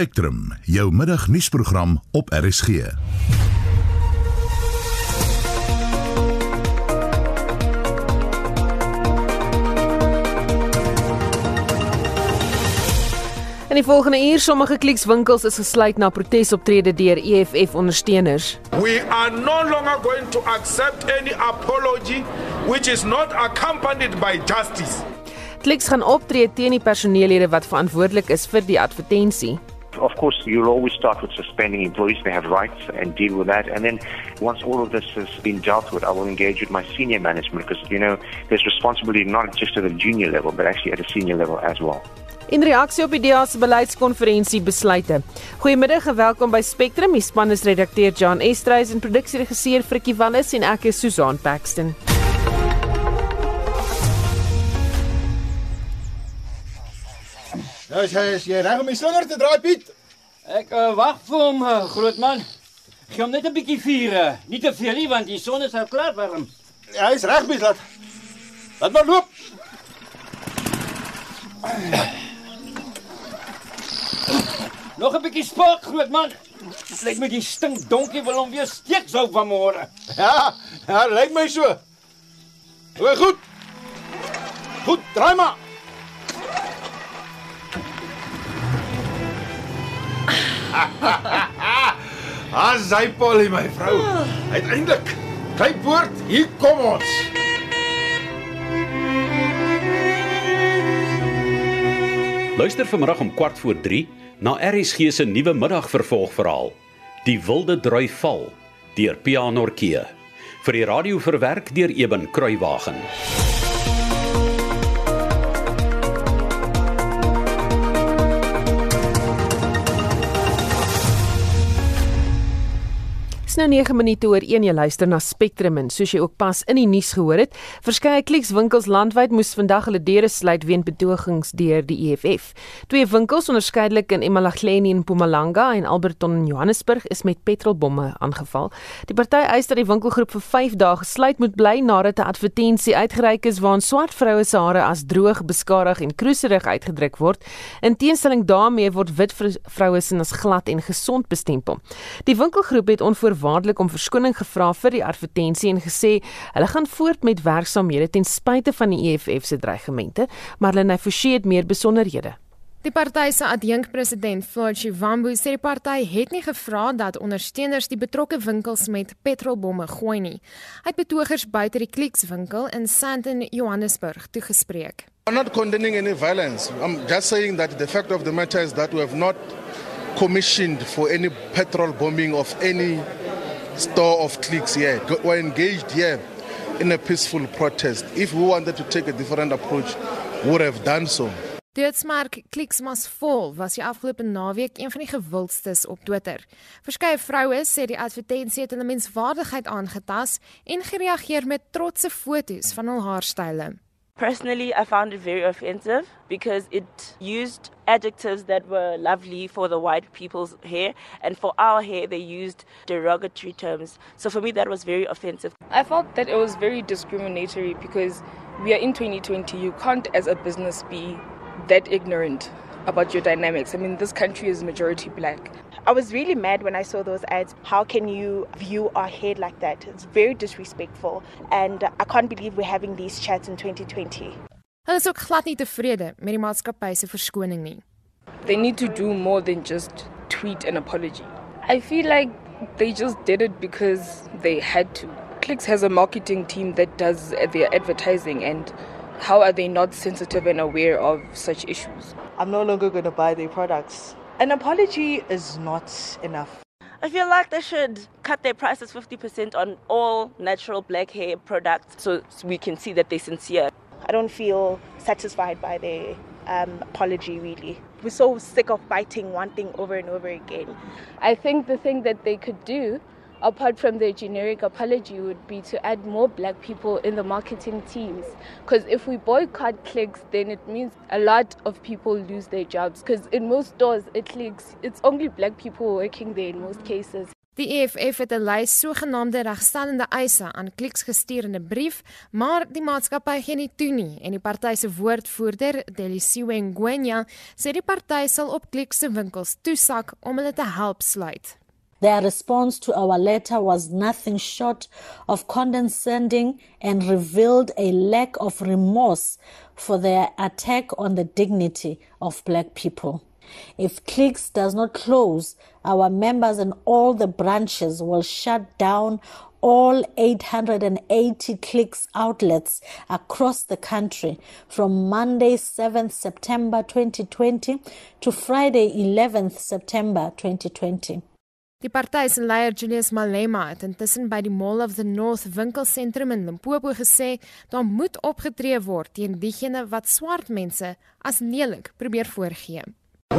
Spectrum, jou middagnuusprogram op RSG. In die volgende uur sommige klikswinkels is gesluit na protesoptrede deur EFF ondersteuners. We are no longer going to accept any apology which is not accompanied by justice. Kliks gaan optree teen die personeellede wat verantwoordelik is vir die advertensie. Of course, you'll always start with suspending employees. They have rights and deal with that. And then once all of this has been dealt with, I will engage with my senior management because, you know, there's responsibility not just at the junior level, but actually at a senior level as well. In reaksie op die DA se beleidskonferensie besluite. Goeiemiddag en welkom by Spectrum. Die span is redakteur Jan Estreys en produksieregisseur Frikkie Wallis en ek is Susan Paxton. Nou sê jy reg om die slinger te draai Piet. Ek uh, wag vir hom, uh, groot man. Gee hom net 'n bietjie vuur, uh, nie te veel nie want die son is al klaar warm. Ja, hy's reg Piet, laat. Laat maar loop. Nog 'n bietjie spark, groot man. Lyk my die stink donkie wil hom weer steek sou vanmôre. Ja, ja, lyk my so. Hoe goed. Goed, draai maar. As hy Polly my vrou. Uiteindelik. Kyk woord, hier kom ons. Luister vanmiddag om kwart voor 3 na RSG se nuwe middagvervolgverhaal. Die wilde drui val deur Pianorkee. Vir die radio verwerk deur Eben Kruiwagen. Nou 9 minute oor 1 jy luister na Spectrum en soos jy ook pas in die nuus gehoor het, verskeie klikswinkels landwyd moes vandag hulle deure sluit weens betogings deur die EFF. Twee winkels onderskeidelik in Emalahleni en Mpumalanga en Alberton in Johannesburg is met petrolbomme aangeval. Die party eis dat die winkelgroep vir 5 dae gesluit moet bly nadat 'n advertensie uitgereik is waarin swart vroue se hare as droog, beskadig en kroeserig uitgedruk word. In teenstelling daarmee word wit vroue se as glad en gesond bestempel. Die winkelgroep het onvoor waardelik om verskoning gevra vir die advertensie en gesê hulle gaan voort met werksaamhede ten spyte van die EFF se dreigemente, maar hulle forceer het meer besonderhede. Die party se adjunkpresident, Floyd Shivambu, sê die party het nie gevra dat ondersteuners die betrokke winkels met petrolbomme gooi nie. Hy het betogers buite die Clicks-winkel in Sandton, Johannesburg, toegespreek. I'm not condemning any violence. I'm just saying that the fact of the matter is that we have not commissioned for any petrol bombing of any store of clicks here. We're engaged here in a peaceful protest. If we wanted to take a different approach, we would have done so. Doodsmerk Kliksmas vol was die afgelope naweek een van die gewildstes op Twitter. Verskeie vroue sê die advertensie het hulle menswaardigheid aangetas en gereageer met trotse foto's van hul haarstyle. Personally, I found it very offensive because it used adjectives that were lovely for the white people's hair, and for our hair, they used derogatory terms. So for me, that was very offensive. I felt that it was very discriminatory because we are in 2020. You can't, as a business, be that ignorant about your dynamics. I mean, this country is majority black. I was really mad when I saw those ads. How can you view our hair like that? It's very disrespectful, and I can't believe we're having these chats in 2020. Hulle is ook glad nie tevrede met die maatskappy se verskoning nie. They need to do more than just tweet an apology. I feel like they just did it because they had to. Clicks has a marketing team that does their advertising and how are they not sensitive and aware of such issues? I'm no longer going to buy their products. An apology is not enough. I feel like they should cut their prices 50% on all natural black hair products so we can see that they're sincere. I don't feel satisfied by their um, apology, really. We're so sick of fighting one thing over and over again. I think the thing that they could do apart from the generic apology would be to add more black people in the marketing teams. Because if we boycott clicks then it means a lot of people lose their jobs. Because in most stores it clicks it's only black people working there in most cases. Die EFF het 'n lys sogenaamde regstellende eise aan Clicks gestuur in 'n brief, maar die maatskappy gee nie toe nie en die party se woordvoerder, Delisiwe Ngwenya, sê die party sal op Clicks se winkels toesak om hulle te help sluit. Their response to our letter was nothing short of condescending and revealed a lack of remorse for their attack on the dignity of black people. If Clicks does not close, our members and all the branches will shut down all 880 Clicks outlets across the country from Monday 7th September 2020 to Friday 11th September 2020. Die party se leier Julius Malema het intussen by die Mall of the North winkelsentrum in Limpopo gesê daar moet opgetree word teen diegene wat swart mense as lelik probeer voorgee.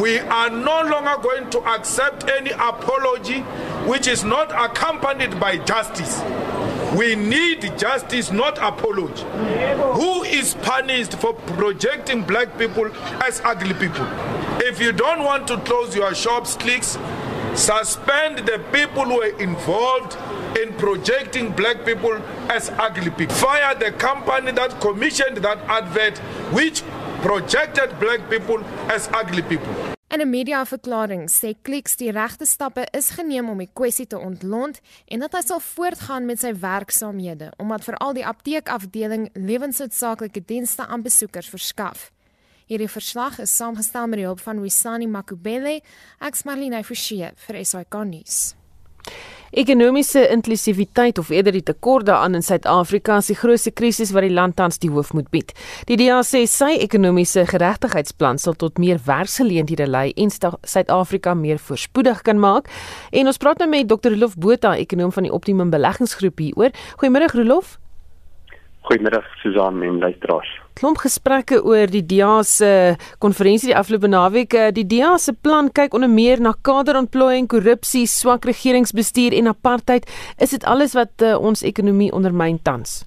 We are no longer going to accept any apology which is not accompanied by justice. We need justice, not apology. Who is punished for projecting black people as ugly people? If you don't want to close your shops, clicks, suspend the people who were involved in projecting black people as ugly people. Fire the company that commissioned that advert, which projected black people as ugly people. In 'n mediaverklaring sê Clicks die regte stappe is geneem om die kwessie te ontlont en dat hy sal voortgaan met sy werksaamhede omdat veral die apteekafdeling lewensnoodsaaklike dienste aan besoekers verskaf. Hierdie verslag is saamgestel met die hulp van Wisani Makubele, ek's Marlene Forsie vir SAK nuus. Ekonomiese inklusiwiteit of eerder die tekort daaraan in Suid-Afrika is die grootste krisis wat die land tans die hoof moet bied. Die DA sê sy ekonomiese geregtigheidsplan sal tot meer werksgeleenthede lei en Suid-Afrika meer voorspoedig kan maak. En ons praat nou met Dr. Rolof Botha, ekonom van die Optimum Beleggingsgroep hieroor. Goeiemôre Rolof. Goeiemiddag Susan en luisteraars. Klomp gesprekke oor die DEA se konferensie die afgelope naweek. Eh, die DEA se plan kyk onder meer na kaderontplooiing, korrupsie, swak regeringsbestuur en apartheid. Is dit alles wat uh, ons ekonomie ondermyn tans?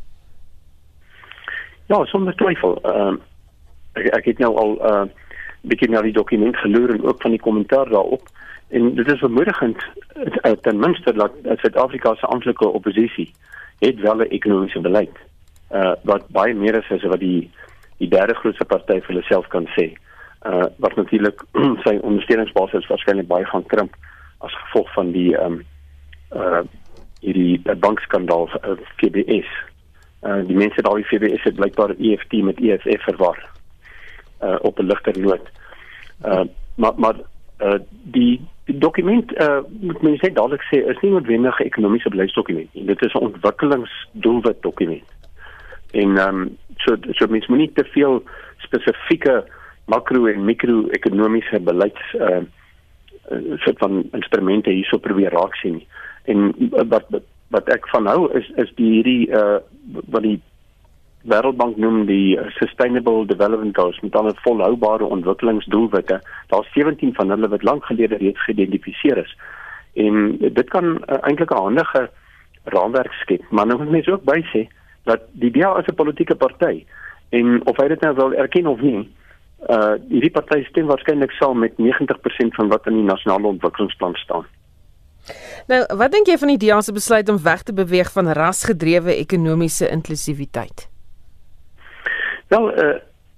Ja, sonder twyfel. Ehm uh, ek, ek het nou al 'n uh, bietjie na die dokument geloer en ook van die kommentaar daarop. En dit is vermoedigend uh, ten minste dat Suid-Afrika se amptelike oppositie het wel 'n ekonomiese beleid uh wat baie meer is as wat die die derde grootste party vir hulle self kan sê. Uh wat natuurlik sy ondersteuningsbasis waarskynlik baie gaan krimp as gevolg van die um uh hierdie bankskandaal uh, FBS. Uh die mense daar by FBS het blykbaar EFT met EFF verwar. Uh op 'n ligter noot. Uh maar maar uh die Die dokument uh moet mens net dadelik sê is nie noodwendig 'n ekonomiese beleidsdokument nie. Dit is 'n ontwikkelingsdoelwit dokument. En ehm um, so so mense moenie te veel spesifieke makro en mikro-ekonomiese beleids uh soort van instrumente hierso probeer raak sien. En wat wat ek van hou is is die hierdie uh wat die Wêreldbank noem die Sustainable Development Goals met 'n volhoubare ontwikkelingsdoelwitte. Daar's 17 van hulle wat lank gelede reeds geïdentifiseer is. En dit kan uh, eintlik 'n handige raamwerk skep, maar nou moet mense ook by sê dat die DA is 'n politieke party en of hy dit nou wil erken of nie, uh hierdie party stem waarskynlik saam met 90% van wat in die nasionale ontwikkelingsplan staan. Nou, wat dink jy van die DA se besluit om weg te beweeg van rasgedrewe ekonomiese inklusiwiteit? Wel, uh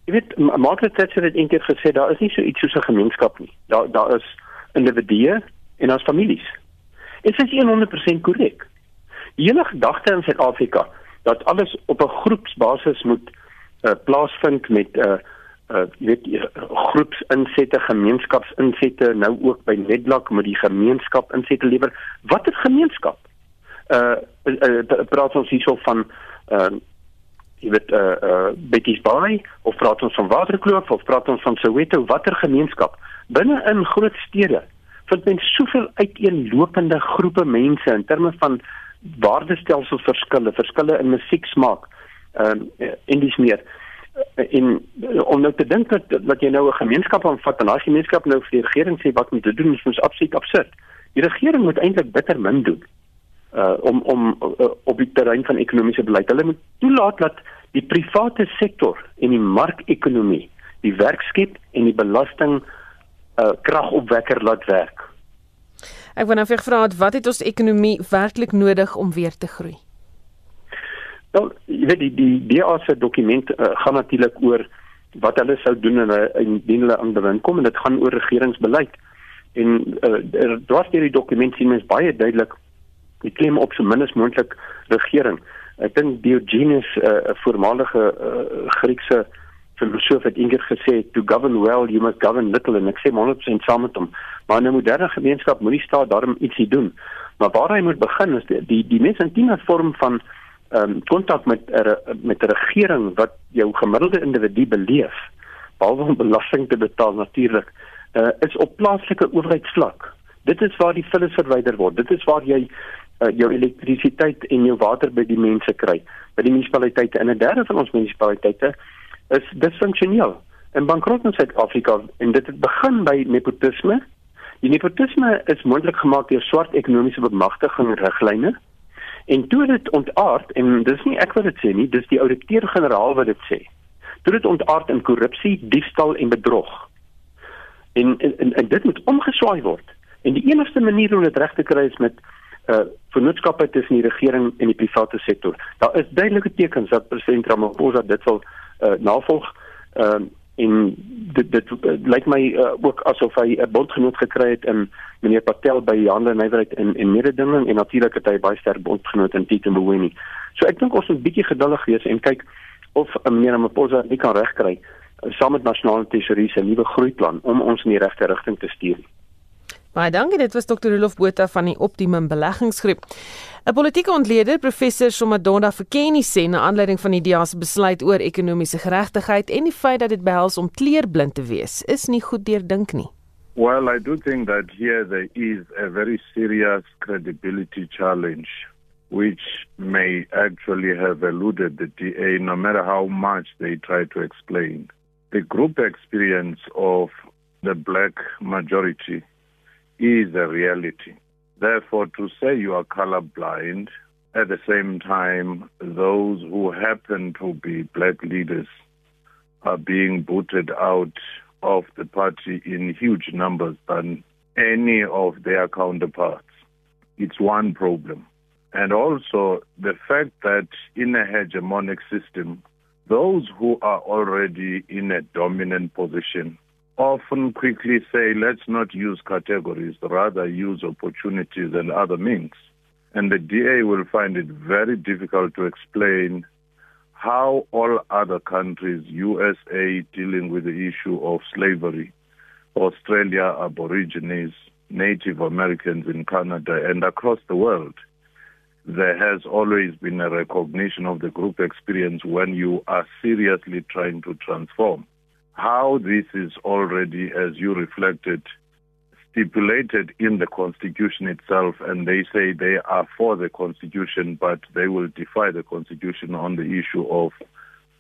jy weet Margaret Thatcher het eendag gesê daar is nie so iets soos 'n gemeenskap nie. Daar daar is individue en ons families. En dit is 100% korrek. Die hele gedagte in Suid-Afrika dat alles op 'n groepsbasis moet uh, plaasvind met 'n uh, uh jy weet uh, groepsinsette, gemeenskapsinsette, nou ook by Nedlak met die gemeenskap insette lewer. Watter gemeenskap? Uh, uh, uh praat ons hierso van uh jy weet uh uh Betty's Bay of praat ons van Waterkloof of praat ons van Soweto? Watter gemeenskap? Binne in groot stede vind mens soveel uiteenlopende groepe mense in terme van waardestelsel verskille, verskille in musieksmaak ehm uh, en dis meer in uh, om nou te dink dat dat jy nou 'n gemeenskap aanvat en daai gemeenskap nou vir die regering sê wat moet te doen is mos absoluut absurd. Die regering moet eintlik bitter min doen uh om om uh, op die terrein van ekonomiese beleid. Hulle moet toelaat dat die private sektor en die markekonomie die werk skep en die belasting uh kragopwekker laat werk. Ek wil nou vir vra wat het ons ekonomie werklik nodig om weer te groei? Wel, jy weet die die DA se dokument uh, gaan natuurlik oor wat hulle sou doen en indien hulle aan bewind kom en dit gaan oor regeringsbeleid. En uh, er was hierdie dokument sien mens baie duidelik die klem op so min as moontlik regering. Ek dink Diogenes, eh, 'n uh, voormalige uh, Griekse filosoof het eendag gesê to govern well you must govern little en ek sê 100% saam met hom. Maar 'n moderne gemeenskap moenie staat daarom ietsie doen. Maar waar hy moet begin is die die, die mens intieme vorm van ehm um, kontak met er, met 'n regering wat jou gemiddelde individu beleef behalwe om belasting te betaal natuurlik uh, is op plaaslike owerheidsvlak. Dit is waar die vullis verwyder word. Dit is waar jy uh, jou elektrisiteit en jou water by die mense kry, by die munisipaliteite en 'n derde van ons munisipaliteite is disfunksioneel en bankrot in Suid-Afrika en dit het begin by nepotisme. Die nepotisme is moontlik gemaak deur swart ekonomiese bemagtiging riglyne. En toe dit ontaard en dis nie ek wat dit sê nie, dis die ouditeur-generaal wat dit sê. Toe dit ontaard in korrupsie, diefstal en bedrog. En en, en dit moet omgeswaai word. En die enigste manier om dit reg te kry is met uh vennootskappe tussen die regering en die private sektor. Daar is duidelike tekens dat president Ramaphosa dit wil uh navolg. Ehm uh, en dit dit uh, lyk my uh, ook asof hy 'n bondgenoot gekry het in meneer Patel by Jande Nywerheid en en mededinging en natuurlik het hy baie sterk bondgenoot in Tito Mboweni. So ek dink ons moet bietjie geduldig wees en kyk of uh, meneer Ramaphosa dit kan regkry uh, saam met nasionale tesourier se nuwe groeiplan om ons in die regte rigting te stuur. Baie dankie, dit was Dr. Rolof Botha van die Optimum Beleggingsgroep. 'n Politieke ontleder, professor Somadonda Verkenny sê na aanleiding van die DEA se besluit oor ekonomiese geregtigheid en die feit dat dit behels om kleurblind te wees, is nie goed deurdink nie. Well, I do think that here there is a very serious credibility challenge which may actually have eluded the DA no matter how much they try to explain. The group experience of the black majority is a reality. Therefore, to say you are colorblind, at the same time, those who happen to be black leaders are being booted out of the party in huge numbers than any of their counterparts. It's one problem. And also the fact that in a hegemonic system, those who are already in a dominant position often quickly say, let's not use categories, rather use opportunities and other means. And the DA will find it very difficult to explain how all other countries, USA dealing with the issue of slavery, Australia, Aborigines, Native Americans in Canada, and across the world, there has always been a recognition of the group experience when you are seriously trying to transform how this is already, as you reflected, stipulated in the Constitution itself, and they say they are for the Constitution, but they will defy the Constitution on the issue of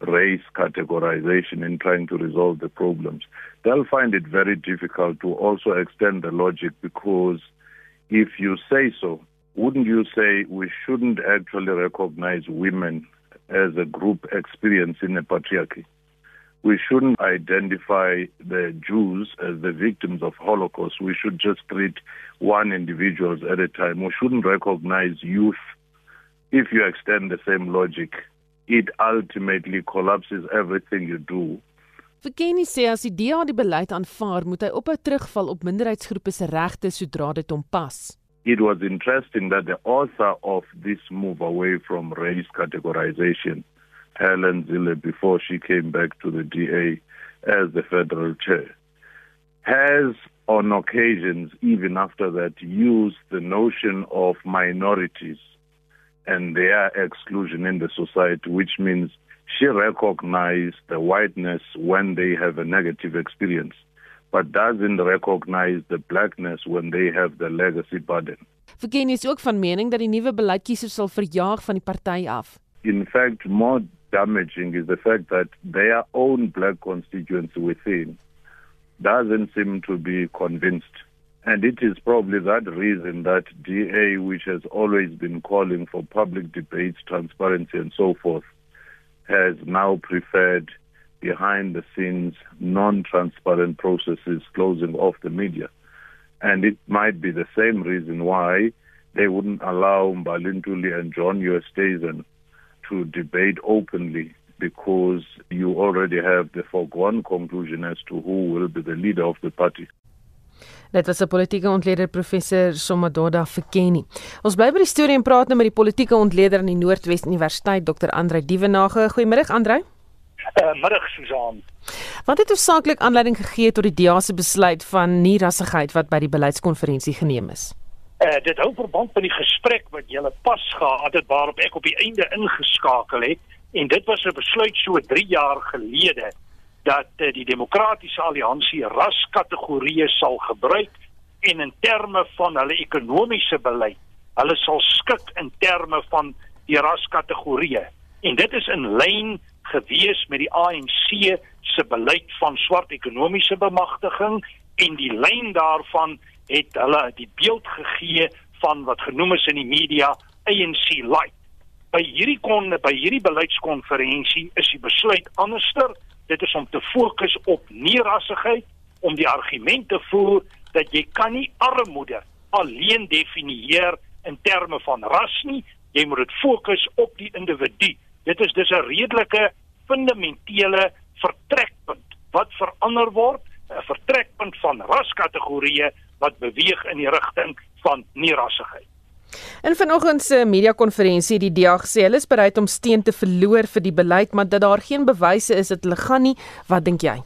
race categorization in trying to resolve the problems. They'll find it very difficult to also extend the logic because if you say so, wouldn't you say we shouldn't actually recognize women as a group experiencing a patriarchy? We shouldn't identify the Jews as the victims of Holocaust. We should just treat one individuals at a time. We shouldn't recognize youth. If you extend the same logic, it ultimately collapses everything you do. Verkenny sê as die DA die beleid aanvaar, moet hy ophou terugval op minderheidsgroepe se regte sodra dit hom pas. It was interesting that the author of this move away from race categorization Helen Zille before she came back to the DA as the federal chair, has on occasions, even after that, used the notion of minorities and their exclusion in the society, which means she recognized the whiteness when they have a negative experience, but doesn't recognize the blackness when they have the legacy burden. Verken is ook van mening dat die nuwe beleid kiesers sal verjaag van die party af. In fact, more damaging is the fact that their own black constituents within doesn't seem to be convinced. And it is probably that reason that DA, which has always been calling for public debates, transparency, and so forth, has now preferred behind the scenes non transparent processes closing off the media. And it might be the same reason why they wouldn't allow Mbalintuli and John Eustazen to debate openly because you already have the foregone conclusion as to who will be the leader of the party. Dit was 'n politieke ontleder professor Somadoda Fikeni. Ons bly by die storie en praat nou met die politieke ontleder aan die Noordwes Universiteit Dr. Andrei Dievenage. Goeiemôre Andrei. Uh, middag Susan. Wat het hoofsaaklik aanleiding gegee tot die DA se besluit van nie rassigheid wat by die beleidskonferensie geneem is? Uh, dit hou verband met die gesprek wat julle pas gehad het waarop ek op die einde ingeskakel het. En dit was 'n besluit so 3 jaar gelede dat uh, die demokratiese alliansie raskategorieë sal gebruik en in terme van hulle ekonomiese beleid hulle sal skik in terme van die raskategorieë en dit is in lyn gewees met die ANC se beleid van swart ekonomiese bemagtiging en die lyn daarvan het hulle die beeld gegee van wat genoem is in die media ANC light. By hierdie kon by hierdie beleidskonferensie is die besluit anderster. Dit is om te fokus op nie-rassigheid, om die argument te voer dat jy kan nie armoede alleen definieer in terme van ras nie. Jy moet dit fokus op die individu. Dit is dus 'n redelike fundamentele vertrekpunt wat verander word, 'n vertrekpunt van raskategorieë wat beweeg in die rigting van nie-rassigheid. In vanoggend se media konferensie die DA gesê hulle is bereid om steun te verloor vir die beleid, maar dat daar geen bewyse is dat hulle gaan nie. Wat dink jy?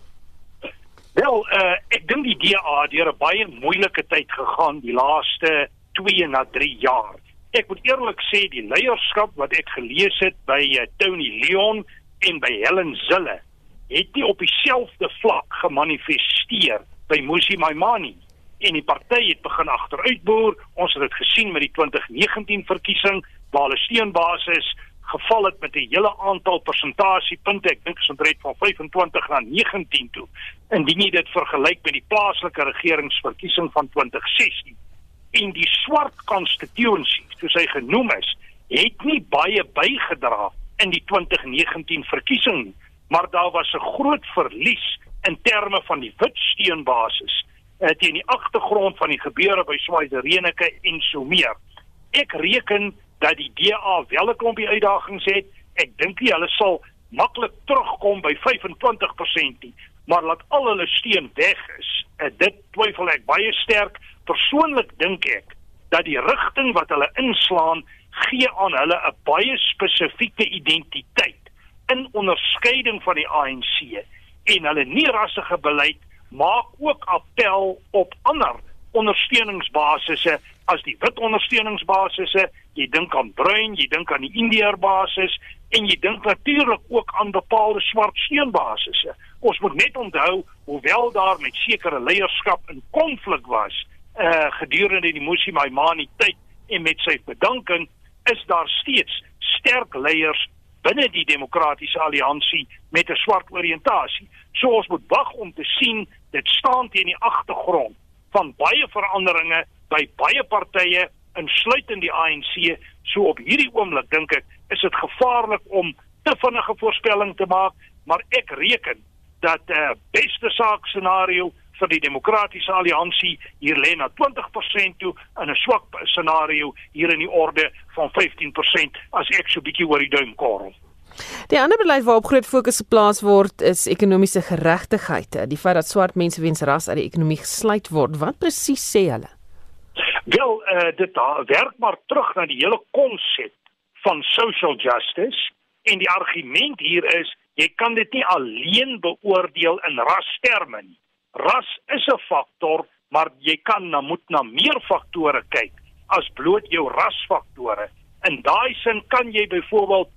Wel, uh, ek dink die DA het deur 'n baie moeilike tyd gegaan die laaste 2 na 3 jaar. Ek moet eerlik sê die leierskap wat ek gelees het by uh, Tony Leon en by Helen Zille het nie op dieselfde vlak gemanifesteer by Musi Maimani en die party het begin agteruitboer. Ons het dit gesien met die 2019 verkiesing waar hulle steunbasis geval het met 'n hele aantal persentasiepunte. Ek dink is omtrent van 25 na 19 toe. Indien jy dit vergelyk met die plaaslike regeringsverkiesing van 2016 in die swart constituency, soos hy genoem is, het nie baie bygedra in die 2019 verkiesing nie, maar daar was 'n groot verlies in terme van die wit steunbasis uh, teen die agtergrond van die gebeure by Swazirenike en so meer. Ek reken dat die DA wel 'n klompie uitdagings het. Ek dink nie hulle sal maklik terugkom by 25% nie, maar laat al hulle steun weg is. Uh, dit twyfel ek baie sterk. Persoonlik dink ek dat die rigting wat hulle inslaan gee aan hulle 'n baie spesifieke identiteit in onderskeiding van die ANC en hulle nie rassige beleid maak ook appel op ander ondersteuningsbasisse as die wit ondersteuningsbasisse. Jy dink aan bruin, jy dink aan die Indiër basis en jy dink natuurlik ook aan bepaalde swart steunbasisse. Ons moet net onthou hoewel daar met sekere leierskap in konflik was uh gedurende die Musi Maimani tyd en met sy bedanking is daar steeds sterk leiers binne die demokratiese alliansie met 'n swart oriëntasie. So ons moet wag om te sien dit staan teen die agtergrond van baie veranderinge by baie partye insluitend die ANC. So op hierdie oomblik dink ek is dit gevaarlik om te vinnige voorspelling te maak, maar ek reken dat 'n uh, beste saak scenario vir die demokratiese alliansie hier lê na 20% toe en 'n swak scenario hier in die orde van 15% as ek so bietjie oor die duim korrel. Die ander beleid waarop groot fokus geplaas word is ekonomiese geregtigheid. Die feit dat swart mense weens ras uit die ekonomie gesluit word. Wat presies sê hulle? Wel, uh, dit werk maar terug na die hele konsep van social justice en die argument hier is jy kan dit nie alleen beoordeel in rasterme nie ras is 'n faktor, maar jy kan na moet na meer faktore kyk as bloot jou rasfaktore. In daai sin kan jy byvoorbeeld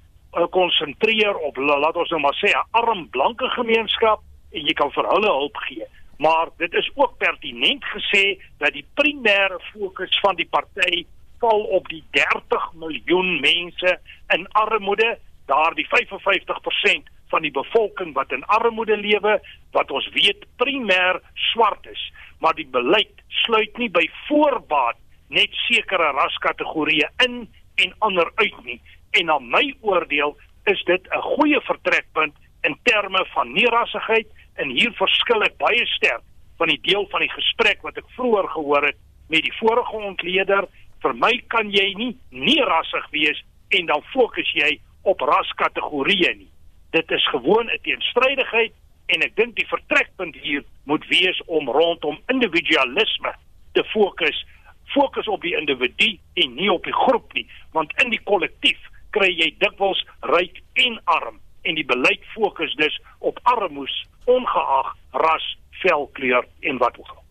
konsentreer op laat ons nou maar sê 'n arm blanke gemeenskap en jy kan vir hulle hulp gee. Maar dit is ook pertinent gesê dat die primêre fokus van die party val op die 30 miljoen mense in armoede, daardie 55% van die bevolking wat in armoede lewe wat ons weet primêr swart is maar die beleid sluit nie by voorbaat net sekere raskategorieë in en ander uit nie en na my oordeel is dit 'n goeie vertrekpunt in terme van nie rassigheid en hier verskil ek baie sterk van die deel van die gesprek wat ek vroeër gehoor het met die vorige ontleder. Vir my kan jy nie nie rassig wees en dan fokus jy op raskategorieë nie. Dit is gewoon 'n teenstrydigheid en ek dink die vertrekpunt hier moet wees om rondom individualisme te fokus fokus op die individu en nie op die groep nie want in die kollektief kry jy dikwels ryk en arm en die beleid fokus dus op armoes ongeag ras velkleur en wat ook al.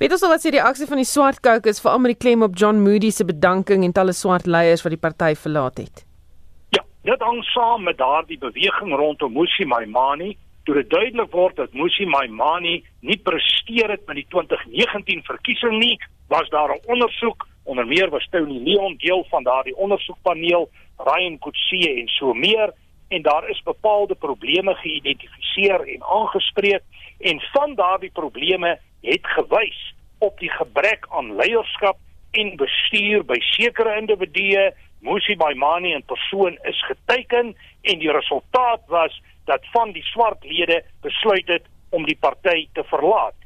Weet ons al wat sê die reaksie van die swart caucus veral met die klem op John Moody se bedanking en talle swart leiers wat die party verlaat het? Ja, dit hang saam met daardie beweging rondom Musi Maimani toe dit duidelik word dat Musi Maimani nie presteer het met die 2019 verkiesing nie, was daar 'n ondersoek onder meer was Tony Leon deel van daardie ondersoekpaneel, Ryan Kutsie en so meer en daar is bepaalde probleme geïdentifiseer en aangespreek en van daardie probleme het gewys op die gebrek aan leierskap en bestuur by sekere individue. Musi Maimani in persoon is geteken en die resultaat was dat van die swart lede besluit het om die party te verlaat.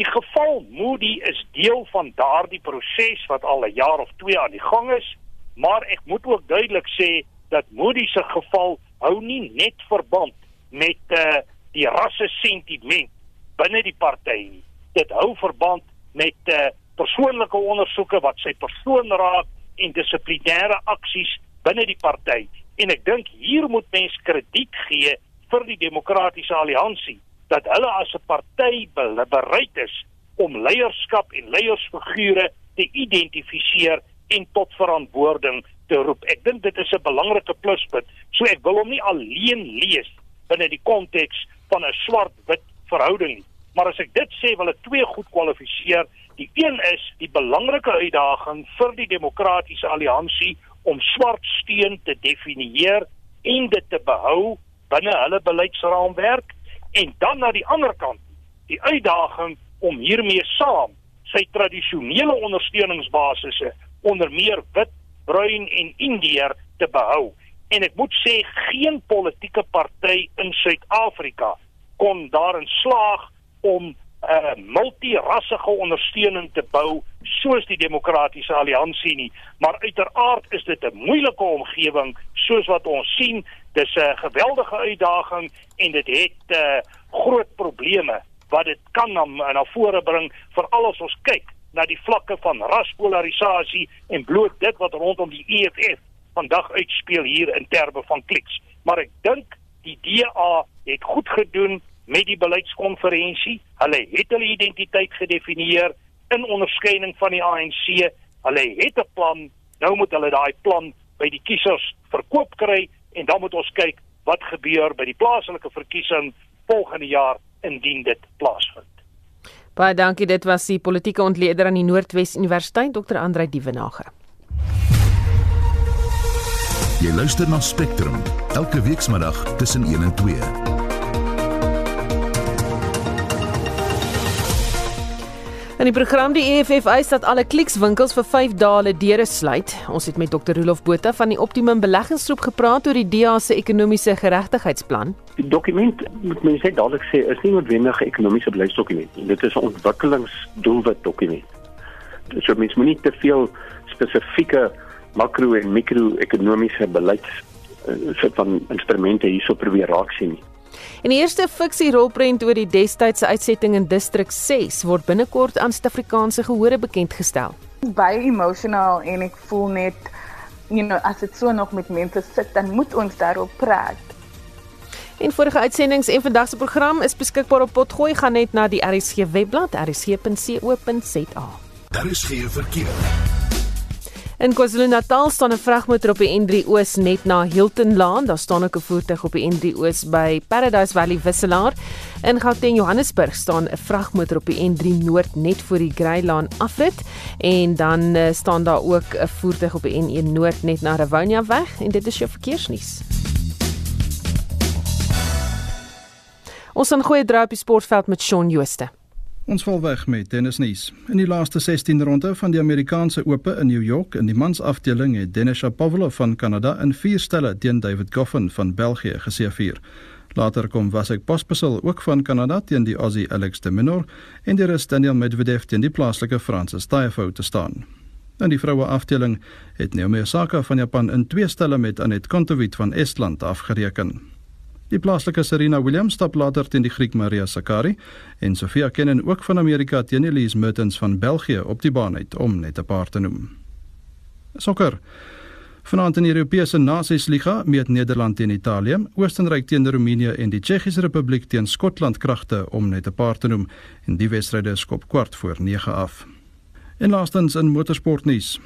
Die geval Moody is deel van daardie proses wat al 'n jaar of 2 aan die gang is, maar ek moet ook duidelik sê dat Moody se geval hou nie net verband met uh, die rasse sentiment binne die party nie. Dit hou verband met uh, persoonlike ondersoeke wat sy persoon raak en dissiplinêre aksies binne die party. En ek dink hier moet mens krediet gee vir die demokratiese alliansie dat hulle as 'n party bereid is om leierskap en leiersfigure te identifiseer en tot verantwoording te roep. Ek dink dit is 'n belangrike pluspunt. So ek wil hom nie alleen lees binne die konteks van 'n swart-wit verhouding nie. Maar as ek dit sê, wil ek twee goed kwalifiseer. Die een is die belangrike uitdaging vir die demokratiese alliansie om swart steun te definieer en dit te behou binne hulle beleidsraamwerk en dan na die ander kant die uitdaging om hiermee saam sy tradisionele ondersteuningsbasisse onder meer wit, bruin en indiër te behou. En ek moet sê geen politieke party in Suid-Afrika kon daarin slaag om 'n uh, multirassige ondersteuning te bou soos die demokratiese alliansie nie. Maar uiteraard is dit 'n moeilike omgewing soos wat ons sien. Dis 'n geweldige uitdaging en dit het uh, groot probleme wat dit kan na, na vore bring veral as ons kyk na die vlakke van raspolarisasie en bloot dit wat rondom die EFF vandag uitspeel hier in terme van kliks. Maar ek dink die DA het goed gedoen met die beleidskonferensie. Hulle het hulle identiteit gedefinieer in onderskeiding van die ANC. Hulle het 'n plan. Nou moet hulle daai plan by die kiesers verkoop kry en dan moet ons kyk wat gebeur by die plaaslike verkiesing volgende jaar indien dit plaasvind. Baie dankie. Dit was die politieke ontleder aan die Noordwes Universiteit, Dr. Andrei Dievenage. Jy luister na Spectrum elke weekmiddag tussen 1 en 2. In die program die EFF eis dat alle klikswinkels vir 5 dae hulle deure sluit. Ons het met Dr. Rolof Botha van die Optimum Beleggingsgroep gepraat oor die DA se ekonomiese geregtigheidsplan. Die dokument moet mens net dadelik sê is nie noodwendig 'n ekonomiese beleidsdokument nie. Dit is 'n ontwikkelingsdoelwit dokument. So mens moet nie te veel spesifieke makro en mikro-ekonomiese beleids uh, van instrumente hierso probeer raak sien nie. En die eerste fiksie rolprent oor die destydse uitsetting in distrik 6 word binnekort aan Suid-Afrikaanse gehore bekend gestel. Baie emotional en ek voel net you know as dit so nog met mense sit dan moet ons daarop praat. En vorige uitsendings en vandag se program is beskikbaar op Potgooi gaan net na die RSG webblad rsg.co.za. Daar is geen verkeer. In KwaZulu-Natal staan 'n vragmotor op die N3 Oos net na Hilton Laan. Daar staan ook 'n voertuig op die N3 Oos by Paradise Valley Wisselaar. In Gauteng Johannesburg staan 'n vragmotor op die N3 Noord net voor die Greylaan afrit en dan uh, staan daar ook 'n voertuig op die N1 Noord net na Rivonia weg en dit is jou verkeersnuus. Ons gaan goeie draai op die sportveld met Shaun Jooste. Ons val weg met tennisnuus. In die laaste 16 ronde van die Amerikaanse Ope in New York in die mansafdeling het Denis Shapovalov van Kanada in 4 stelle teen David Goffin van België geseëvier. Later kom Vasek Pospisil ook van Kanada teen die Aussie Alex de Minaur en die rus Daniel Medvedev teen die plaaslike Fransis Tiafoe te staan. In die vroue afdeling het Naomi Osaka van Japan in twee stelle met Anet Kontaveit van Estland afgereken. Die plaaslike Serena Williams stap later teen die Griek Maria Sakkari en Sofia Kenin ook van Amerika teen Elise Mertens van België op die baan uit om net 'n paar te noem. Sokker. Vanaand in die Europese Nasiesliga meet Nederland teen Italië, Oostenryk teen Roemenië en die Tsjechiese Republiek teen Skotland kragte om net 'n paar te noem en die wedstryde skop kwart voor 9 af. En laastens in motorsportnuus.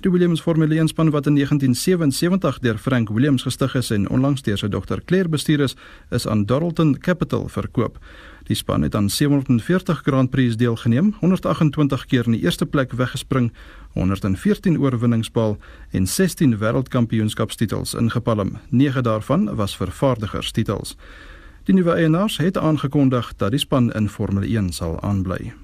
Die Williams Formule 1 span wat in 1977 deur Frank Williams gestig is en onlangs deur sy dogter Claire bestuur is, is aan Doralton Capital verkoop. Die span het aan 740 Grand Prix deelgeneem, 128 keer in die eerste plek weggespring, 114 oorwinnings behaal en 16 wêreldkampioenskapstitels ingepalm. 9 daarvan was vervaardigerstitels. Die nuwe eienaars het aangekondig dat die span in Formule 1 sal aanbly.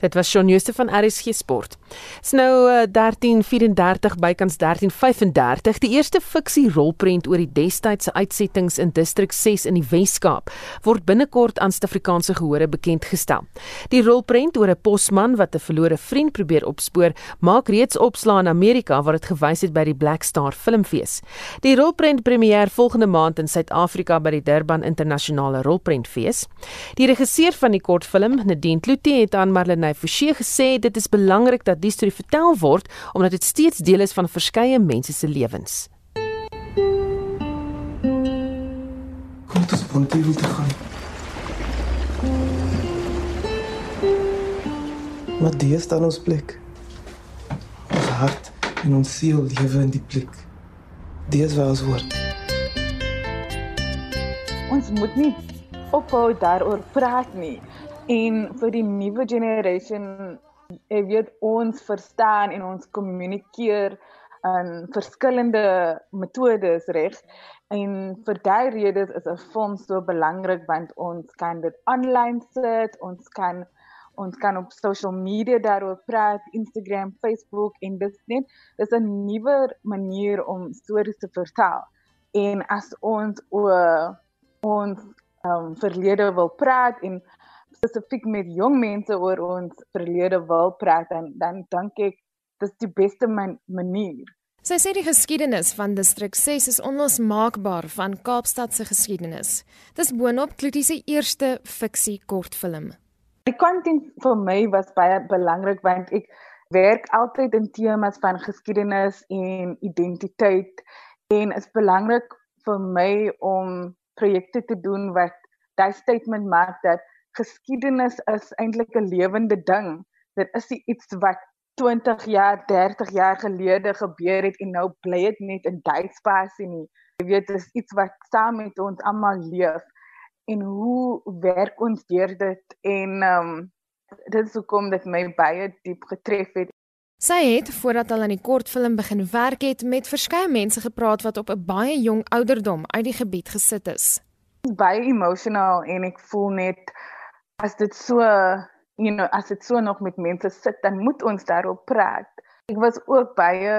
Dit was Shaun Jooste van RSG Sport. Dis nou uh, 13:34 bykans 13:35. Die eerste fiksie rolprent oor die destydse uitsettings in distrik 6 in die Wes-Kaap word binnekort aan Suid-Afrikaanse gehore bekend gestel. Die rolprent oor 'n posman wat 'n verlore vriend probeer opspoor, maak reeds opslaa in Amerika waar dit gewys het by die Black Star Filmfees. Die rolprent premier volgende maand in Suid-Afrika by die Durban Internasionale Rolprentfees. Die regisseur van die kortfilm, Nadine Kloete, het aan Marlene hy Forsie gesê dit is belangrik dat die storie vertel word omdat dit steeds deel is van verskeie mense se lewens. Kom dit spontaan wil te gaan. Maar die is dan ons plek. Ons hart en ons siel lewe in die plek. Die is waar ons word. Ons moet nie ophou daaroor praat nie en vir die nuwe generation ek weet ons verstaan en ons kommunikeer in verskillende metodes reg? En vir daai redes is 'n film so belangrik want ons kan dit aanlyn sit ons kan ons kan op social media daaroor praat Instagram Facebook en dit net dis 'n nuwe manier om stories te vertel. En as ons oor ons um, verlede wil praat en spesifiek met jong mense oor ons verlede wil praat en dan dink ek dis die beste man manier. Sy sê die geskiedenis van distrik 6 is onlosmaakbaar van Kaapstad se geskiedenis. Dis boonop Klutie se eerste fiksie kortfilm. Die content vir my was baie belangrik want ek werk altyd in temas van geskiedenis en identiteit en is belangrik vir my om projekte te doen wat daai statement maak dat geskiedenis is eintlik 'n lewende ding. Dit is iets wat 20 jaar, 30 jaar gelede gebeur het en nou bly dit net in daai spasie nie. Jy weet, dit is iets wat saam met ons almal leef. En hoe werk ons deur dit en ehm um, dit is hoekom dit my baie diep getref het. Sy het voordat hulle aan die kortfilm begin werk het met verskeie mense gepraat wat op 'n baie jong ouderdom uit die gebied gesit is. Baie emotional en ek voel net as dit so you know as dit so nog met mense sit dan moet ons daarop praat. Ek was ook baie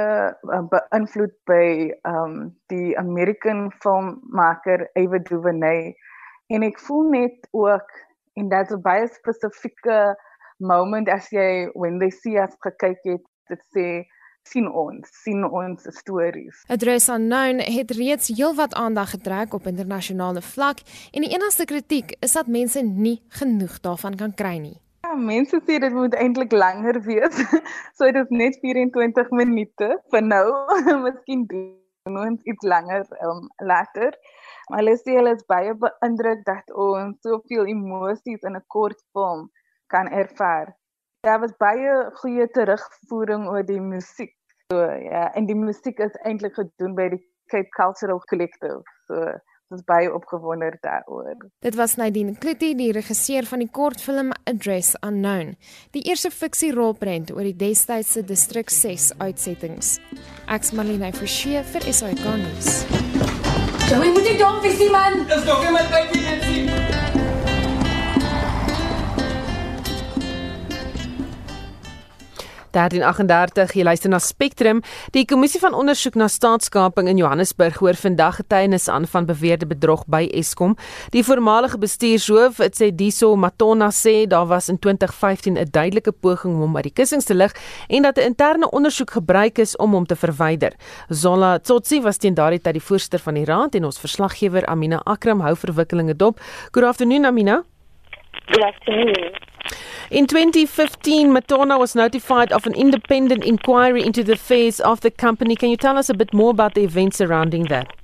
uh, beïnvloed by um die American filmmaker Ava DuVernay en ek voel net ook en dit's 'n baie spesifieke moment as jy when they see us gekyk het dit sê sien ons sien ons stories. Address Unknown het reeds heelwat aandag getrek op internasionale vlak en die enigste kritiek is dat mense nie genoeg daarvan kan kry nie. Ja, mense sê dit moet eintlik langer wees. so dit is net 24 minute vir nou. Miskien doen ons iets langer um, later. Maar hulle sê hulle is baie beïndruk dat ons soveel emosies in 'n kort film kan ervaar daar was baie goeie terugvoering oor die musiek. So ja, en die musiek is eintlik gedoen by die Cape Cultural Collective. So ons baie opgewonde daaroor. Dit was Nadine Klitty, die regisseur van die kortfilm Address Unknown, die eerste fiksie rolprent oor die destydse distrik 6 uitsettings. Ek's Marlene Forsie vir SAK nuus. Jy moet nie dom wees nie man. Dis nog nie my tyd nie, Nancy. 1338 jy luister na Spectrum. Die kommissie van ondersoek na staatskaping in Johannesburg hoor vandag getuienis aan van beweerde bedrog by Eskom. Die voormalige bestuurshoof, dit sê Diso Matona sê daar was in 2015 'n duidelike poging om hom uit die kussings te lig en dat 'n interne ondersoek gebruik is om hom te verwyder. Zola Tsotsi was teen daardie tyd die voorsitter van die raad en ons verslaggewer Amina Akram hou verwikkelinge dop. Good afternoon Amina. Good afternoon. In 2015, Matona was notified of an independent inquiry into the affairs of the company. Can you tell us a bit more about the events surrounding that?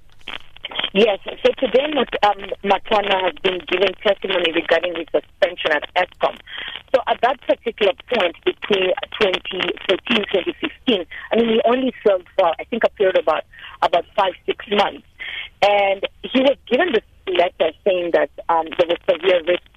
Yes, so today um, has been giving testimony regarding his suspension at ESCOM. So at that particular point between 2014 2015, I mean, he only served for, I think, a period of about, about five, six months. And he was given this letter saying that um, there was severe risk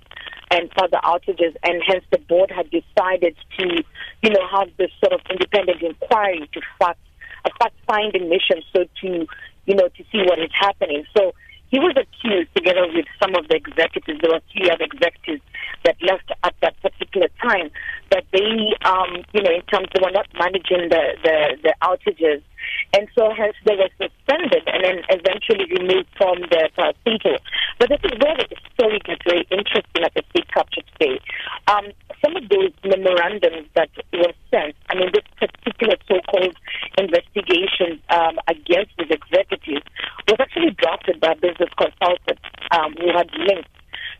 and further outages, and hence the board had decided to, you know, have this sort of independent inquiry to fact a fact-finding mission, so to, you know, to see what is happening. So he was accused, together with some of the executives, there were three other executives that left at that particular time, that they, um, you know, in terms they were not managing the, the, the outages and so hence they were suspended and then eventually removed from the paracetamol. But this is where the story gets very interesting at the state capture today. Um, some of those memorandums that were sent, I mean, this particular so-called investigation um, against these executives was actually drafted by a business consultant um, who had links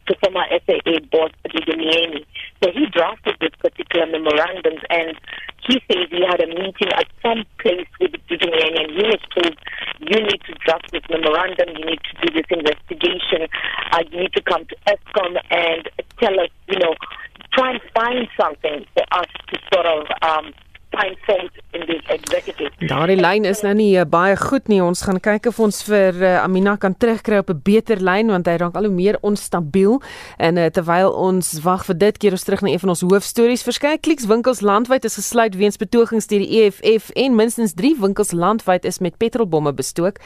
to former SAA boss Didimieni. So he drafted this particular memorandums and he says he had a meeting at some place with And he was told, you need to draft this memorandum, you need to do this investigation, uh, you need to come to ESCOM and tell us, you know, try and find something for us to sort of um, find fault in the executive. Daardie lyn is nou nie uh, baie goed nie. Ons gaan kyk of ons vir uh, Amina kan terugkry op 'n beter lyn want hy raak al hoe meer onstabiel. En uh, terwyl ons wag vir dit, keer ons terug na een van ons hoofstories. Verskeie klikswinkels landwyd is gesluit weens betogings deur die EFF en minstens 3 winkels landwyd is met petrolbomme bestook.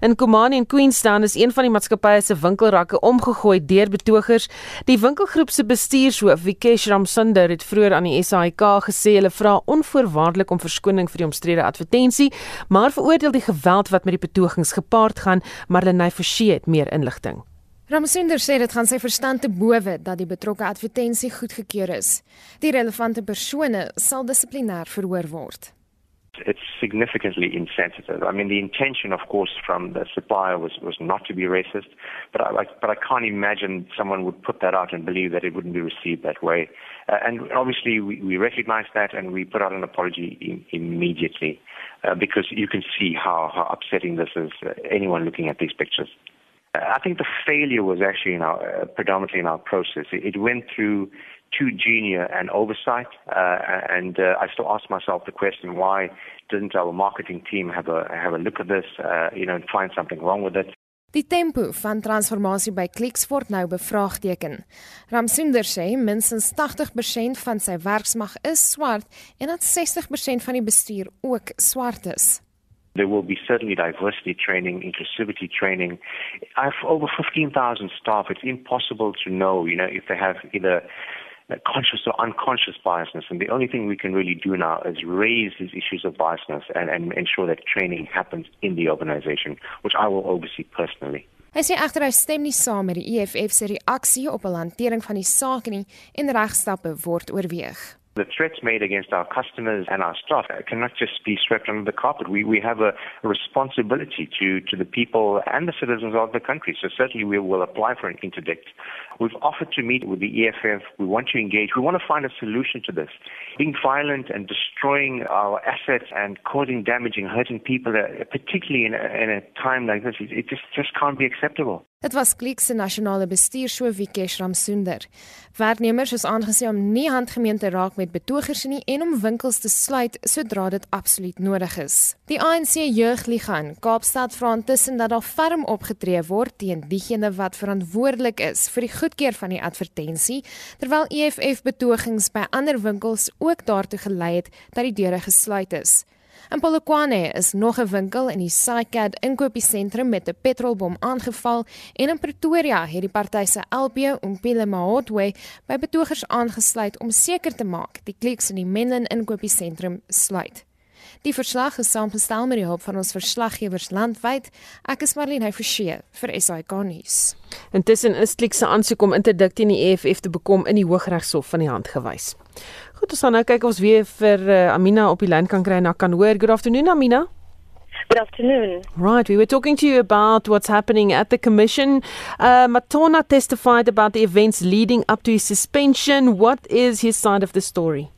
In Komani en Queenstown is een van die maatskappye se winkelrakke omgegooi deur betogers. Die winkelgroep se bestuurshoof, Vikesh Ramsunder, het vroeër aan die SAIK gesê hulle vra onvoor voorwaardelik om verskoning vir die omstrede advertensie, maar veroordeel die geweld wat met die betogings gepaard gaan, Marlenae Forsie het meer inligting. Ramsunder sê dit gaan sy verstand te bowe dat die betrokke advertensie goedgekeur is. Die relevante persone sal dissiplinêr verhoor word. It's significantly insensitive. I mean, the intention, of course, from the supplier was, was not to be racist, but I, like, but I can't imagine someone would put that out and believe that it wouldn't be received that way. Uh, and obviously, we, we recognize that and we put out an apology in, immediately uh, because you can see how, how upsetting this is, uh, anyone looking at these pictures. Uh, I think the failure was actually in our, uh, predominantly in our process. It, it went through too junior and oversight. Uh, and I still ask myself the question: Why didn't our marketing team have a have a look at this? You know, and find something wrong with it. Die tempo van transformasie by Clicks word nou bevraagteken. Ramsunder sê minstens 80% van sy werksmag is swart en dat 60% van die bestuur ook swart is. There will be certainly diversity training, inclusivity training. I have over 15,000 staff. It's impossible to know, you know, if they have either conscious or unconscious biasness. And the only thing we can really do now is raise these issues of biasness and, and ensure that training happens in the organization, which I will oversee personally. Hy sê egter hy stem nie saam met die EFF se reaksie op 'n hantering van die saak nie en regstappe word oorweeg. The threats made against our customers and our staff cannot just be swept under the carpet. We, we have a, responsibility to, to the people and the citizens of the country. So certainly we will apply for an interdict. We've offered to meet with the EFF. We want to engage. We want to find a solution to this. Being violent and destroying our assets and causing damage and hurting people, uh, particularly in a, in a time like this, it just, just can't be acceptable. Dit was Klik se nasionale bestuurshoof Vikesh Ramsunder. Werknemers is aangesien om nie handgemeen te raak met betogers nie en om winkels te sluit sodra dit absoluut nodig is. Die ANC Jeugliga in Kaapstad vra intussen dat daar ferm opgetree word teen diegene wat verantwoordelik is vir die goedkeur van die advertensie, terwyl EFF betogings by ander winkels ook daartoe gelei het dat die deure gesluit is. In Polokwane is nog 'n winkel in die Saicad inkopiesentrum met 'n petrolbom aangeval en in Pretoria het die party se LP Umpile Mahotwe by betogers aangesluit om seker te maak die kliks in die Menlyn inkopiesentrum sluit. Die verslag is saamgestel met die hulp van ons verslaggewers landwyd. Ek is Marlene Forsie vir SAK nuus. Intussen is Klik se aansoek om interdikt in die EFF te bekom in die Hooggeregshof van die hand gewys. Goed, ons gaan nou kyk of ons weer vir uh, Amina op die lyn kan kry en kan hoor. Good afternoon Amina. Good afternoon. Right, we were talking to you about what's happening at the commission. Uh, Matona testified about the events leading up to his suspension. What is his side of the story?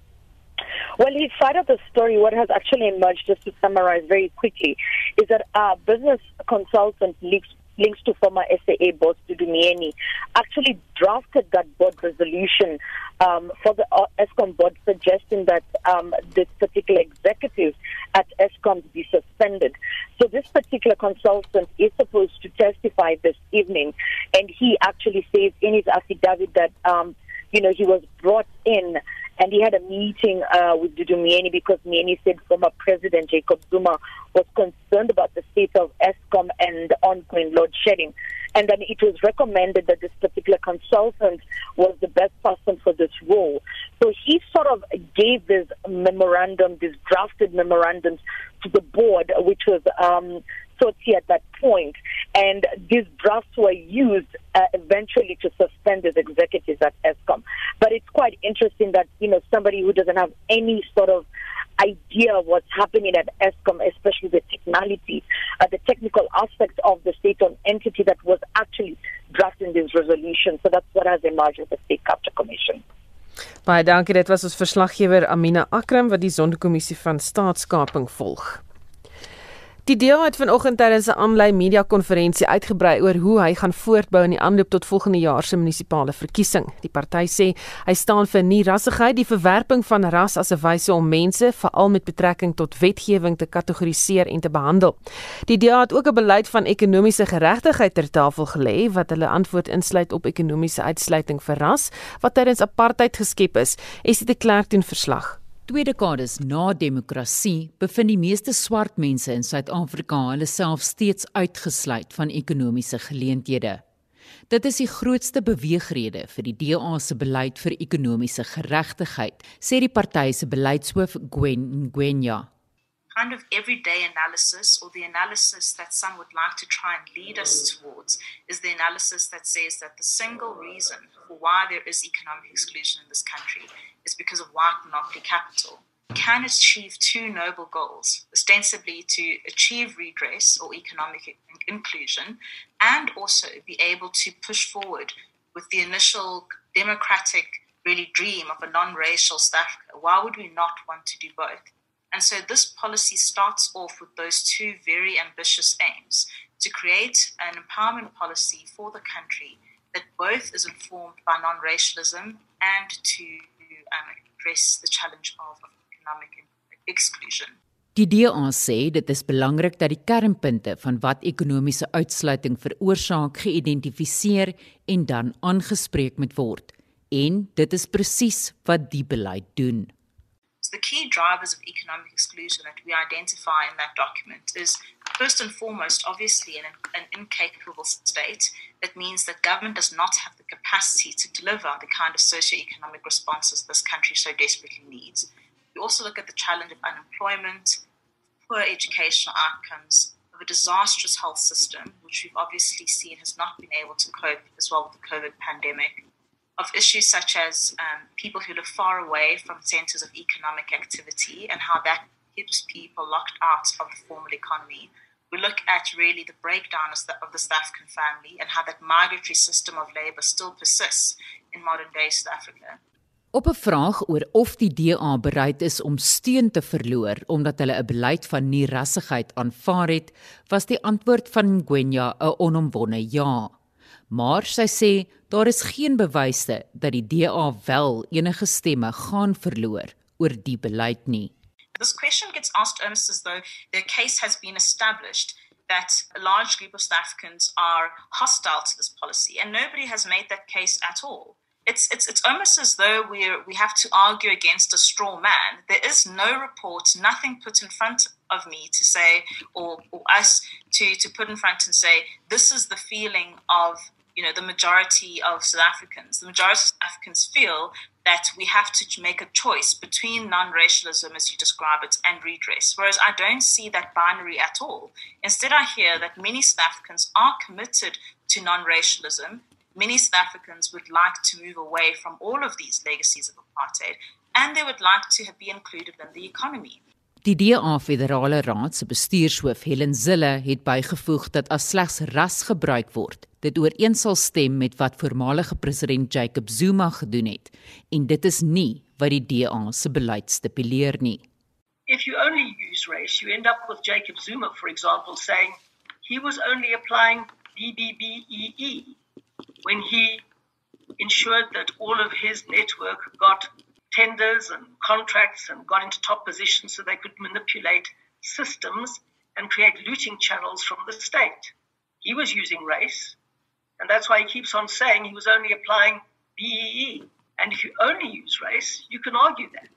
Well, his side of the story, what has actually emerged, just to summarize very quickly, is that a business consultant links, links to former SAA boss Dudu Mieni actually drafted that board resolution um, for the uh, ESCOM board suggesting that um, this particular executive at ESCOM be suspended. So this particular consultant is supposed to testify this evening, and he actually says in his affidavit that, um, you know, he was brought in and he had a meeting uh, with Dudu Mieni because Mieni said former President Jacob Zuma was concerned about the state of ESCOM and ongoing load shedding. And then it was recommended that this particular consultant was the best person for this role. So he sort of gave this memorandum, this drafted memorandums to the board, which was um, Sotsi at that point. point, and these drafts were used uh, eventually to suspend his executives at ESCOM. It's quite interesting that you know somebody who doesn't have any sort of idea of what's happening at ESCOM, especially the technicality, uh, the technical aspects of the state-owned entity that was actually drafting this resolution. So that's what has emerged with the State Capture Commission. Baie dankie. Dit was ons verslaggewer Amina Akram wat die Sonderkommissie van Staatskaping volg. Die DA het vanoggend tydens 'n aanlyn media konferensie uitgebrei oor hoe hy gaan voortbou in die aanloop tot volgende jaar se munisipale verkiesing. Die party sê hy staan vir nie rassigheid, die verwerping van ras as 'n wyse om mense, veral met betrekking tot wetgewing te kategoriseer en te behandel. Die DA het ook 'n beleid van ekonomiese geregtigheid ter tafel gelê wat hulle antwoord insluit op ekonomiese uitsluiting vir ras wat tydens apartheid geskep is. Esie de Klerk doen verslag. Twee dekades na demokrasie bevind die meeste swart mense in Suid-Afrika hulle self steeds uitgesluit van ekonomiese geleenthede. Dit is die grootste beweegrede vir die DA se beleid vir ekonomiese geregtigheid, sê die party se beleidshoof Gwen Ngwenya. Kind of everyday analysis, or the analysis that some would like to try and lead us towards, is the analysis that says that the single reason for why there is economic exclusion in this country is because of white monopoly capital, can achieve two noble goals, ostensibly to achieve redress or economic inclusion, and also be able to push forward with the initial democratic really dream of a non-racial South Africa. Why would we not want to do both? And so this policy starts off with those two very ambitious aims to create an empowerment policy for the country that both is informed by non-racialism and to um, address the challenge of economic exclusion. Die DA sê dit is belangrik dat die kernpunte van wat ekonomiese uitsluiting veroorsaak geïdentifiseer en dan aangespreek moet word. En dit is presies wat die beleid doen. So the key drivers of economic exclusion that we identify in that document is first and foremost, obviously, an, an incapable state. That means that government does not have the capacity to deliver the kind of socio-economic responses this country so desperately needs. We also look at the challenge of unemployment, poor educational outcomes, of a disastrous health system, which we've obviously seen has not been able to cope as well with the COVID pandemic, of issues such as um, people who live far away from centers of economic activity and how that keeps people locked out of the formal economy we look at really the breakdown of the, of the South African family and how that migratory system of labor still persists in modern day South Africa. Op 'n vraag oor of die DA bereid is om steun te verloor omdat hulle 'n beleid van nie-rassigheid aanvaar het, was die antwoord van Ngwenya 'n onomwonde ja. Maar sy sê daar is geen bewyse dat die DA wel enige stemme gaan verloor oor die beleid nie. This question gets asked almost as though the case has been established that a large group of South Africans are hostile to this policy, and nobody has made that case at all. it's it's it's almost as though we we have to argue against a straw man. There is no report, nothing put in front of me to say or, or us to to put in front and say this is the feeling of you know the majority of South Africans. The majority of South Africans feel that we have to make a choice between non-racialism, as you describe it, and redress. Whereas I don't see that binary at all. Instead, I hear that many South Africans are committed to non-racialism. Many South Africans would like to move away from all of these legacies of apartheid, and they would like to be included in the economy. Die DA Federale Raad se bestuurshoof Helen Zille het bygevoeg dat as slegs ras gebruik word, dit ooreensal stem met wat voormalige president Jacob Zuma gedoen het en dit is nie wat die DA se beleid stipuleer nie. If you only use race, you end up with Jacob Zuma for example saying he was only applying BBBEE when he ensured that all of his network got tenders and contracts and got into top positions so they could manipulate systems and create looting channels from the state. He was using race, and that's why he keeps on saying he was only applying BEE. And if you only use race, you can argue that.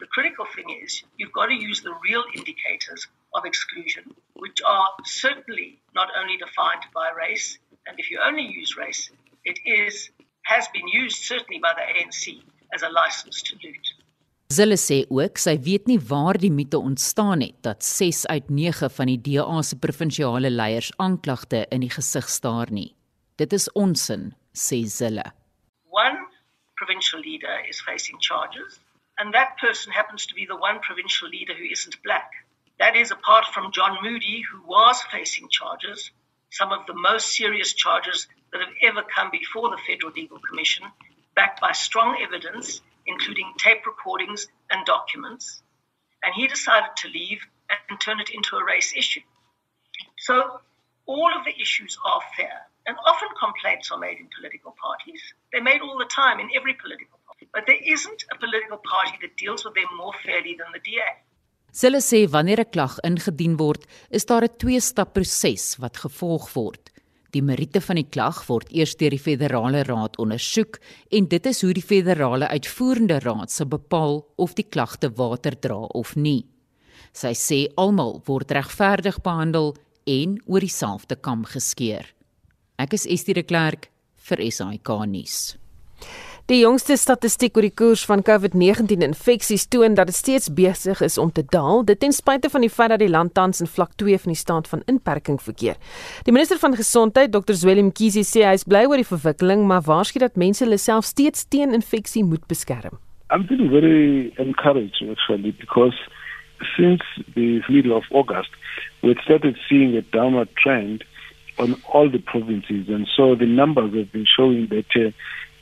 The critical thing is you've got to use the real indicators of exclusion, which are certainly not only defined by race. And if you only use race, it is has been used certainly by the ANC as a license to loot. Zille sê ook sy weet nie waar die mite ontstaan het dat 6 uit 9 van die DA se provinsiale leiers aanklagte in die gesig staar nie. Dit is onsin, sê Zille. One provincial leader is facing charges and that person happens to be the one provincial leader who isn't black. That is apart from John Moody who was facing charges, some of the most serious charges that have ever come before the Federal Legal Commission backed by strong evidence, including tape recordings and documents. And he decided to leave and turn it into a race issue. So all of the issues are fair. And often complaints are made in political parties. They're made all the time in every political party. But there isn't a political party that deals with them more fairly than the DA. Hulle sê wanneer 'n klag ingedien word, is daar 'n twee-stap proses wat gevolg word. Die meriete van die klag word eers deur die federale raad ondersoek en dit is hoe die federale uitvoerende raad se bepaal of die klagte water dra of nie. Sy sê almal word regverdig behandel en oor dieselfde kam geskeer. Ek is Estie de Klerk vir SAK nuus. Die jongste statistiek oor die koers van COVID-19 infeksies toon dat dit steeds besig is om te daal, dit ten spyte van die feit dat die land tans in vlak 2 van die staat van inperking verkeer. Die minister van gesondheid, Dr. Zweli Mkhize, sê hy is bly oor die verwikkeling, maar waarsku dat mense hulle self steeds teen infeksie moet beskerm. I'm feeling very encouraged actually because since the middle of August, we started seeing a downward trend on all the provinces and so the numbers have been showing that uh,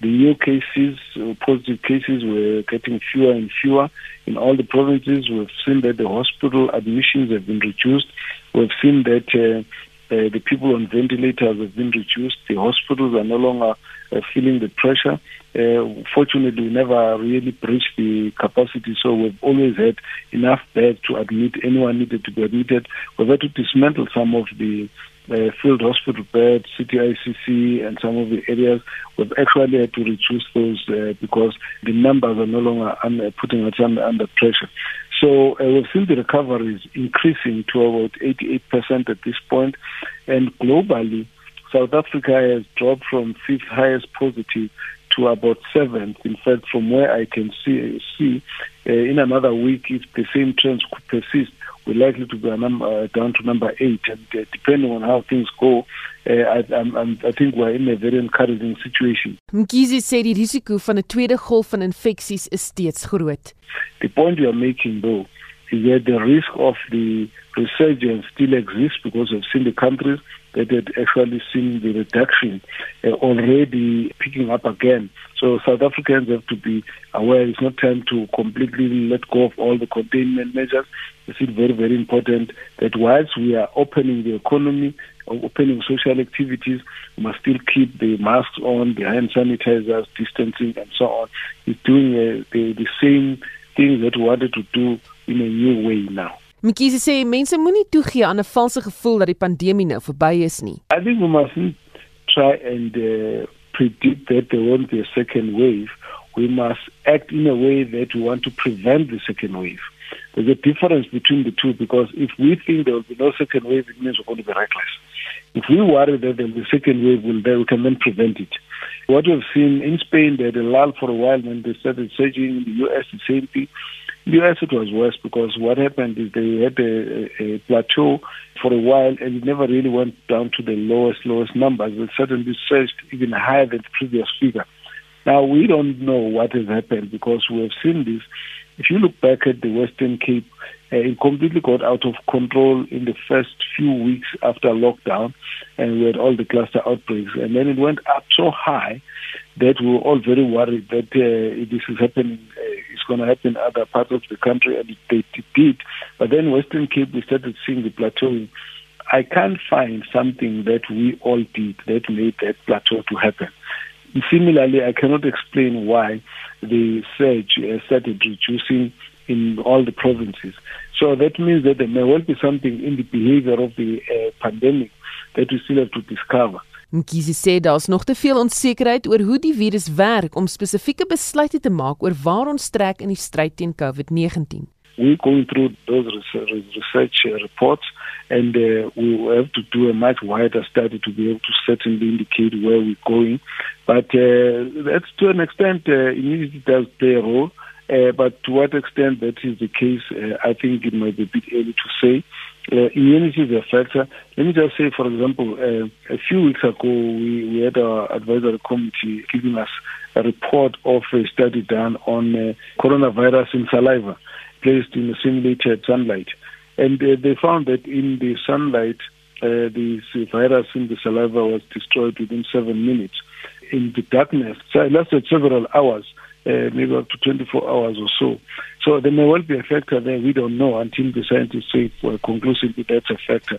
the new cases, uh, positive cases, were getting fewer and fewer in all the provinces. We've seen that the hospital admissions have been reduced. We've seen that uh, uh, the people on ventilators have been reduced. The hospitals are no longer uh, feeling the pressure. Uh, fortunately, we never really breached the capacity, so we've always had enough beds to admit anyone needed to be admitted. We've had to dismantle some of the uh, field hospital beds, CTICC, and some of the areas, we've actually had to reduce those uh, because the numbers are no longer under, putting us under, under pressure. So uh, we've seen the recovery is increasing to about 88% at this point, and globally, South Africa has dropped from fifth highest positive to about seventh. In fact, from where I can see, see uh, in another week, if the same trends could persist, we're likely to go number, uh, down to number eight. And uh, depending on how things go, uh, I, I'm, I think we're in a very encouraging situation. Mkhize sê die risiko van 'n tweede golf van infeksies is steeds groot. The point you are making though is that the risk of the resurgence still exists because we've seen the countries that had actually seen the reduction uh, already picking up again. So South Africans have to be aware it's not time to completely let go of all the containment measures. It's very, very important that whilst we are opening the economy, opening social activities, we must still keep the masks on, the hand sanitizers, distancing, and so on. It's doing uh, the, the same things that we wanted to do in a new way now. Mkhize sê mense moenie toegee aan 'n valse gevoel dat die pandemie nou verby is nie. I think we must try and uh, predict that there won't be a second wave, we must act in a way that we want to prevent the second wave. There's a difference between the two because if we think there will be no second wave, it means we're going to be reckless. If we worry that there will be a second wave, we'll, then we can then prevent it. What we've seen in Spain, they had a lull for a while when they started surging. In the US, the same thing. US, it was worse because what happened is they had a, a plateau for a while and it never really went down to the lowest, lowest numbers. It suddenly surged even higher than the previous figure. Now, we don't know what has happened because we have seen this. If you look back at the Western Cape, uh, it completely got out of control in the first few weeks after lockdown, and we had all the cluster outbreaks. And then it went up so high that we were all very worried that uh, this is happening, uh, it's going to happen in other parts of the country, and it, it, it did. But then Western Cape, we started seeing the plateauing. I can't find something that we all did that made that plateau to happen. Similarly, I cannot explain why the surge uh, started reducing in all the provinces. So that means that there may well be something in the behavior of the uh, pandemic that we still have to discover. Mkhize sê daar's nog te veel onsekerheid oor hoe die virus werk om spesifieke besluite te maak oor waar ons trek in die stryd teen COVID-19. We're going through those research reports and uh, we will have to do a much wider study to be able to certainly indicate where we're going. But uh, that's to an extent, uh, immunity does play a role. Uh, but to what extent that is the case, uh, I think it might be a bit early to say. Uh, immunity is a factor. Let me just say, for example, uh, a few weeks ago, we, we had our advisory committee giving us a report of a study done on uh, coronavirus in saliva placed in a simulated sunlight. And uh, they found that in the sunlight, uh, the virus in the saliva was destroyed within seven minutes. In the darkness, so it lasted several hours, uh, maybe up to 24 hours or so. So there may well be a factor there. We don't know until the scientists say for conclusively that's a factor.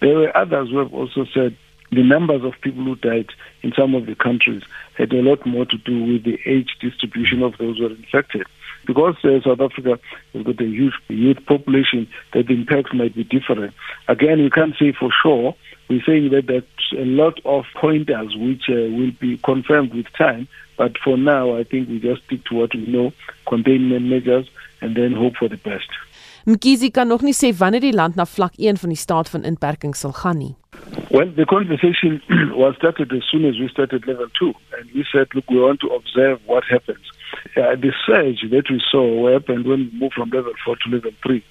There were others who have also said the numbers of people who died in some of the countries had a lot more to do with the age distribution of those who were infected. Because uh, South Africa has got a huge youth population, that the impacts might be different. Again, we can't say for sure. We're saying that there's a lot of pointers which uh, will be confirmed with time. But for now, I think we just stick to what we know, containment measures, and then hope for the best. Mkhize kan nog nie sê wanneer die land na vlak 1 van die staat van inperking sal gaan nie. Well, the conversation was started as soon as we started level 2 and we said look we want to observe what happens. Uh, the surge that we saw happened when we moved from level 4 to level 3.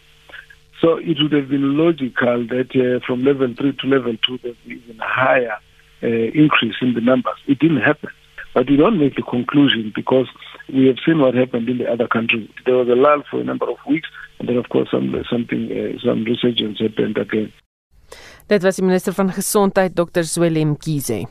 So it would have been logical that uh, from level 3 to level 2 there'd be even higher uh, increase in the numbers. It didn't happen. But we don't make the conclusion because we have seen what happened in the other countries. There was a lull for a number of weeks, and then, of course, some something uh, some resurgence happened again. Dit was die minister van gesondheid Dr. Zwelem Kize.